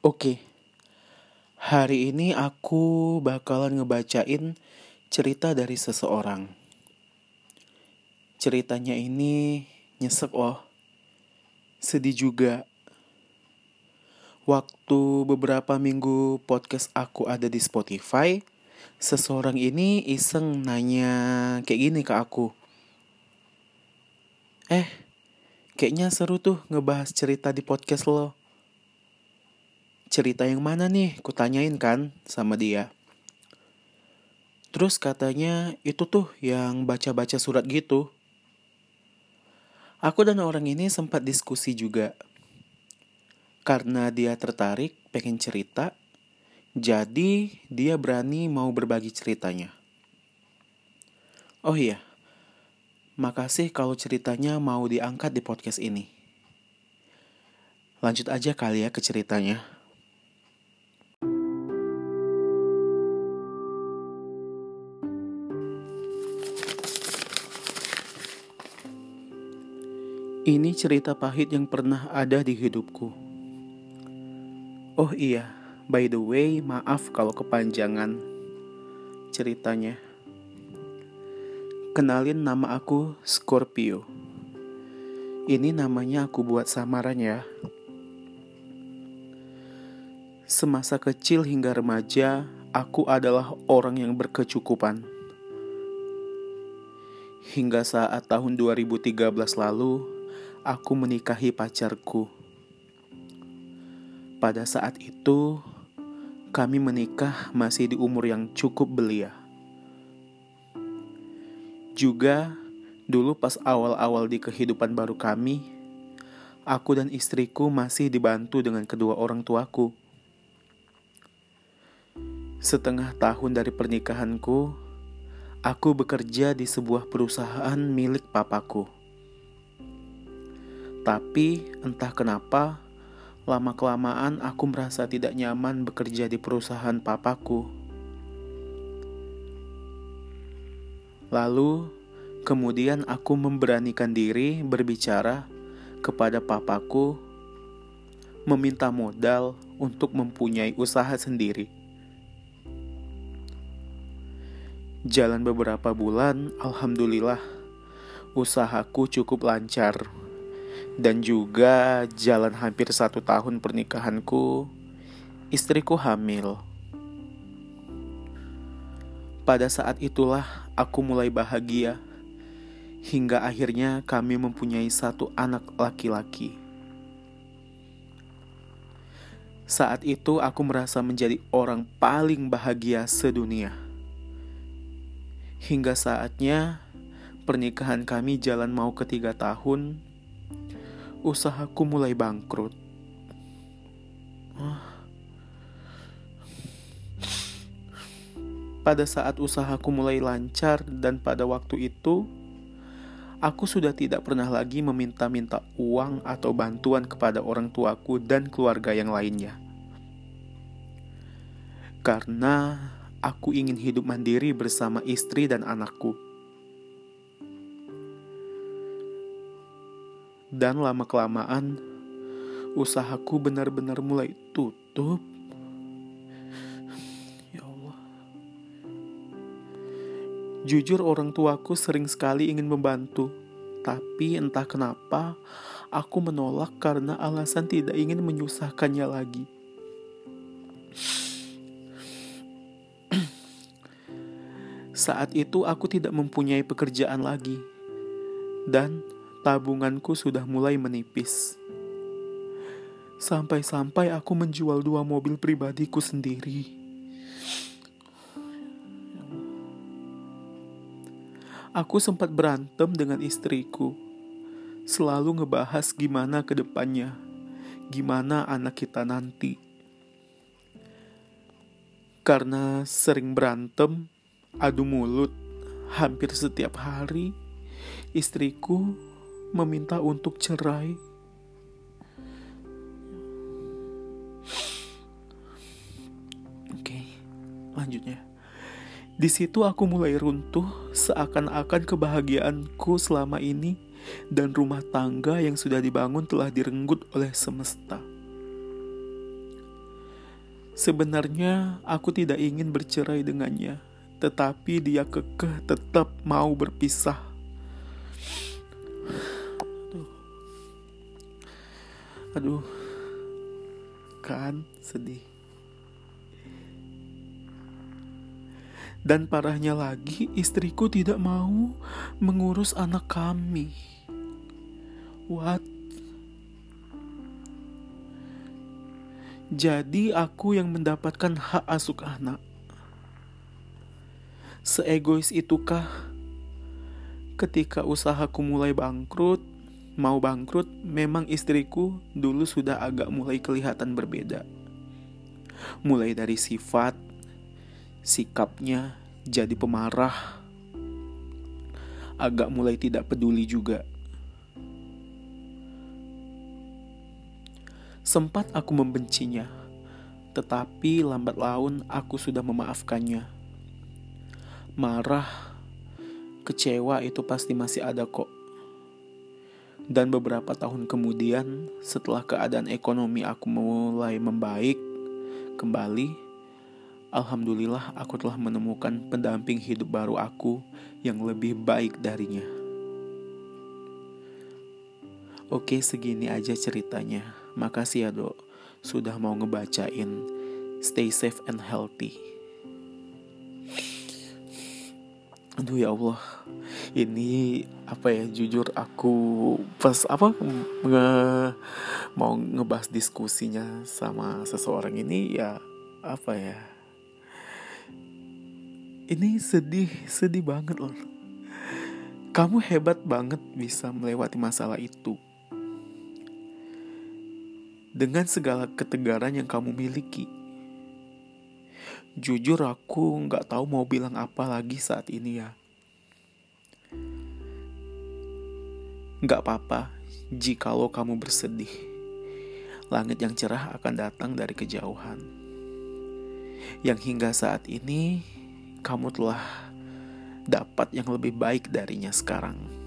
Oke, hari ini aku bakalan ngebacain cerita dari seseorang. Ceritanya ini nyesek loh, sedih juga. Waktu beberapa minggu podcast aku ada di Spotify, seseorang ini iseng nanya kayak gini ke aku. Eh, kayaknya seru tuh ngebahas cerita di podcast lo cerita yang mana nih? Kutanyain kan sama dia. Terus katanya itu tuh yang baca-baca surat gitu. Aku dan orang ini sempat diskusi juga. Karena dia tertarik pengen cerita, jadi dia berani mau berbagi ceritanya. Oh iya, makasih kalau ceritanya mau diangkat di podcast ini. Lanjut aja kali ya ke ceritanya. Ini cerita pahit yang pernah ada di hidupku. Oh iya, by the way, maaf kalau kepanjangan ceritanya. Kenalin nama aku Scorpio. Ini namanya aku buat samaran ya. Semasa kecil hingga remaja, aku adalah orang yang berkecukupan. Hingga saat tahun 2013 lalu, aku menikahi pacarku. Pada saat itu, kami menikah masih di umur yang cukup belia. Juga, dulu pas awal-awal di kehidupan baru kami, aku dan istriku masih dibantu dengan kedua orang tuaku. Setengah tahun dari pernikahanku, aku bekerja di sebuah perusahaan milik papaku. Tapi entah kenapa, lama-kelamaan aku merasa tidak nyaman bekerja di perusahaan papaku. Lalu, kemudian aku memberanikan diri berbicara kepada papaku, meminta modal untuk mempunyai usaha sendiri. Jalan beberapa bulan, alhamdulillah, usahaku cukup lancar dan juga jalan hampir satu tahun pernikahanku, istriku hamil. Pada saat itulah aku mulai bahagia, hingga akhirnya kami mempunyai satu anak laki-laki. Saat itu aku merasa menjadi orang paling bahagia sedunia. Hingga saatnya pernikahan kami jalan mau ketiga tahun usahaku mulai bangkrut. Pada saat usahaku mulai lancar dan pada waktu itu, aku sudah tidak pernah lagi meminta-minta uang atau bantuan kepada orang tuaku dan keluarga yang lainnya. Karena aku ingin hidup mandiri bersama istri dan anakku. Dan lama-kelamaan, usahaku benar-benar mulai tutup. Ya Allah. Jujur orang tuaku sering sekali ingin membantu, tapi entah kenapa aku menolak karena alasan tidak ingin menyusahkannya lagi. Saat itu aku tidak mempunyai pekerjaan lagi. Dan tabunganku sudah mulai menipis. Sampai-sampai aku menjual dua mobil pribadiku sendiri. Aku sempat berantem dengan istriku. Selalu ngebahas gimana ke depannya. Gimana anak kita nanti. Karena sering berantem, adu mulut, hampir setiap hari, istriku meminta untuk cerai. Oke, lanjutnya. Di situ aku mulai runtuh, seakan-akan kebahagiaanku selama ini dan rumah tangga yang sudah dibangun telah direnggut oleh semesta. Sebenarnya aku tidak ingin bercerai dengannya, tetapi dia kekeh tetap mau berpisah. Aduh. Kan sedih. Dan parahnya lagi, istriku tidak mau mengurus anak kami. What? Jadi aku yang mendapatkan hak asuh anak. Seegois itukah ketika usahaku mulai bangkrut, mau bangkrut, memang istriku dulu sudah agak mulai kelihatan berbeda. Mulai dari sifat, sikapnya jadi pemarah, agak mulai tidak peduli juga. Sempat aku membencinya, tetapi lambat laun aku sudah memaafkannya. Marah, kecewa itu pasti masih ada kok. Dan beberapa tahun kemudian, setelah keadaan ekonomi aku mulai membaik kembali, Alhamdulillah aku telah menemukan pendamping hidup baru aku yang lebih baik darinya. Oke segini aja ceritanya. Makasih ya dok sudah mau ngebacain. Stay safe and healthy. Aduh ya Allah, ini apa ya jujur aku pas apa nge, mau ngebahas diskusinya sama seseorang ini ya apa ya ini sedih sedih banget loh. Kamu hebat banget bisa melewati masalah itu. Dengan segala ketegaran yang kamu miliki jujur aku nggak tahu mau bilang apa lagi saat ini ya. Nggak apa-apa jikalau kamu bersedih. Langit yang cerah akan datang dari kejauhan. Yang hingga saat ini kamu telah dapat yang lebih baik darinya sekarang.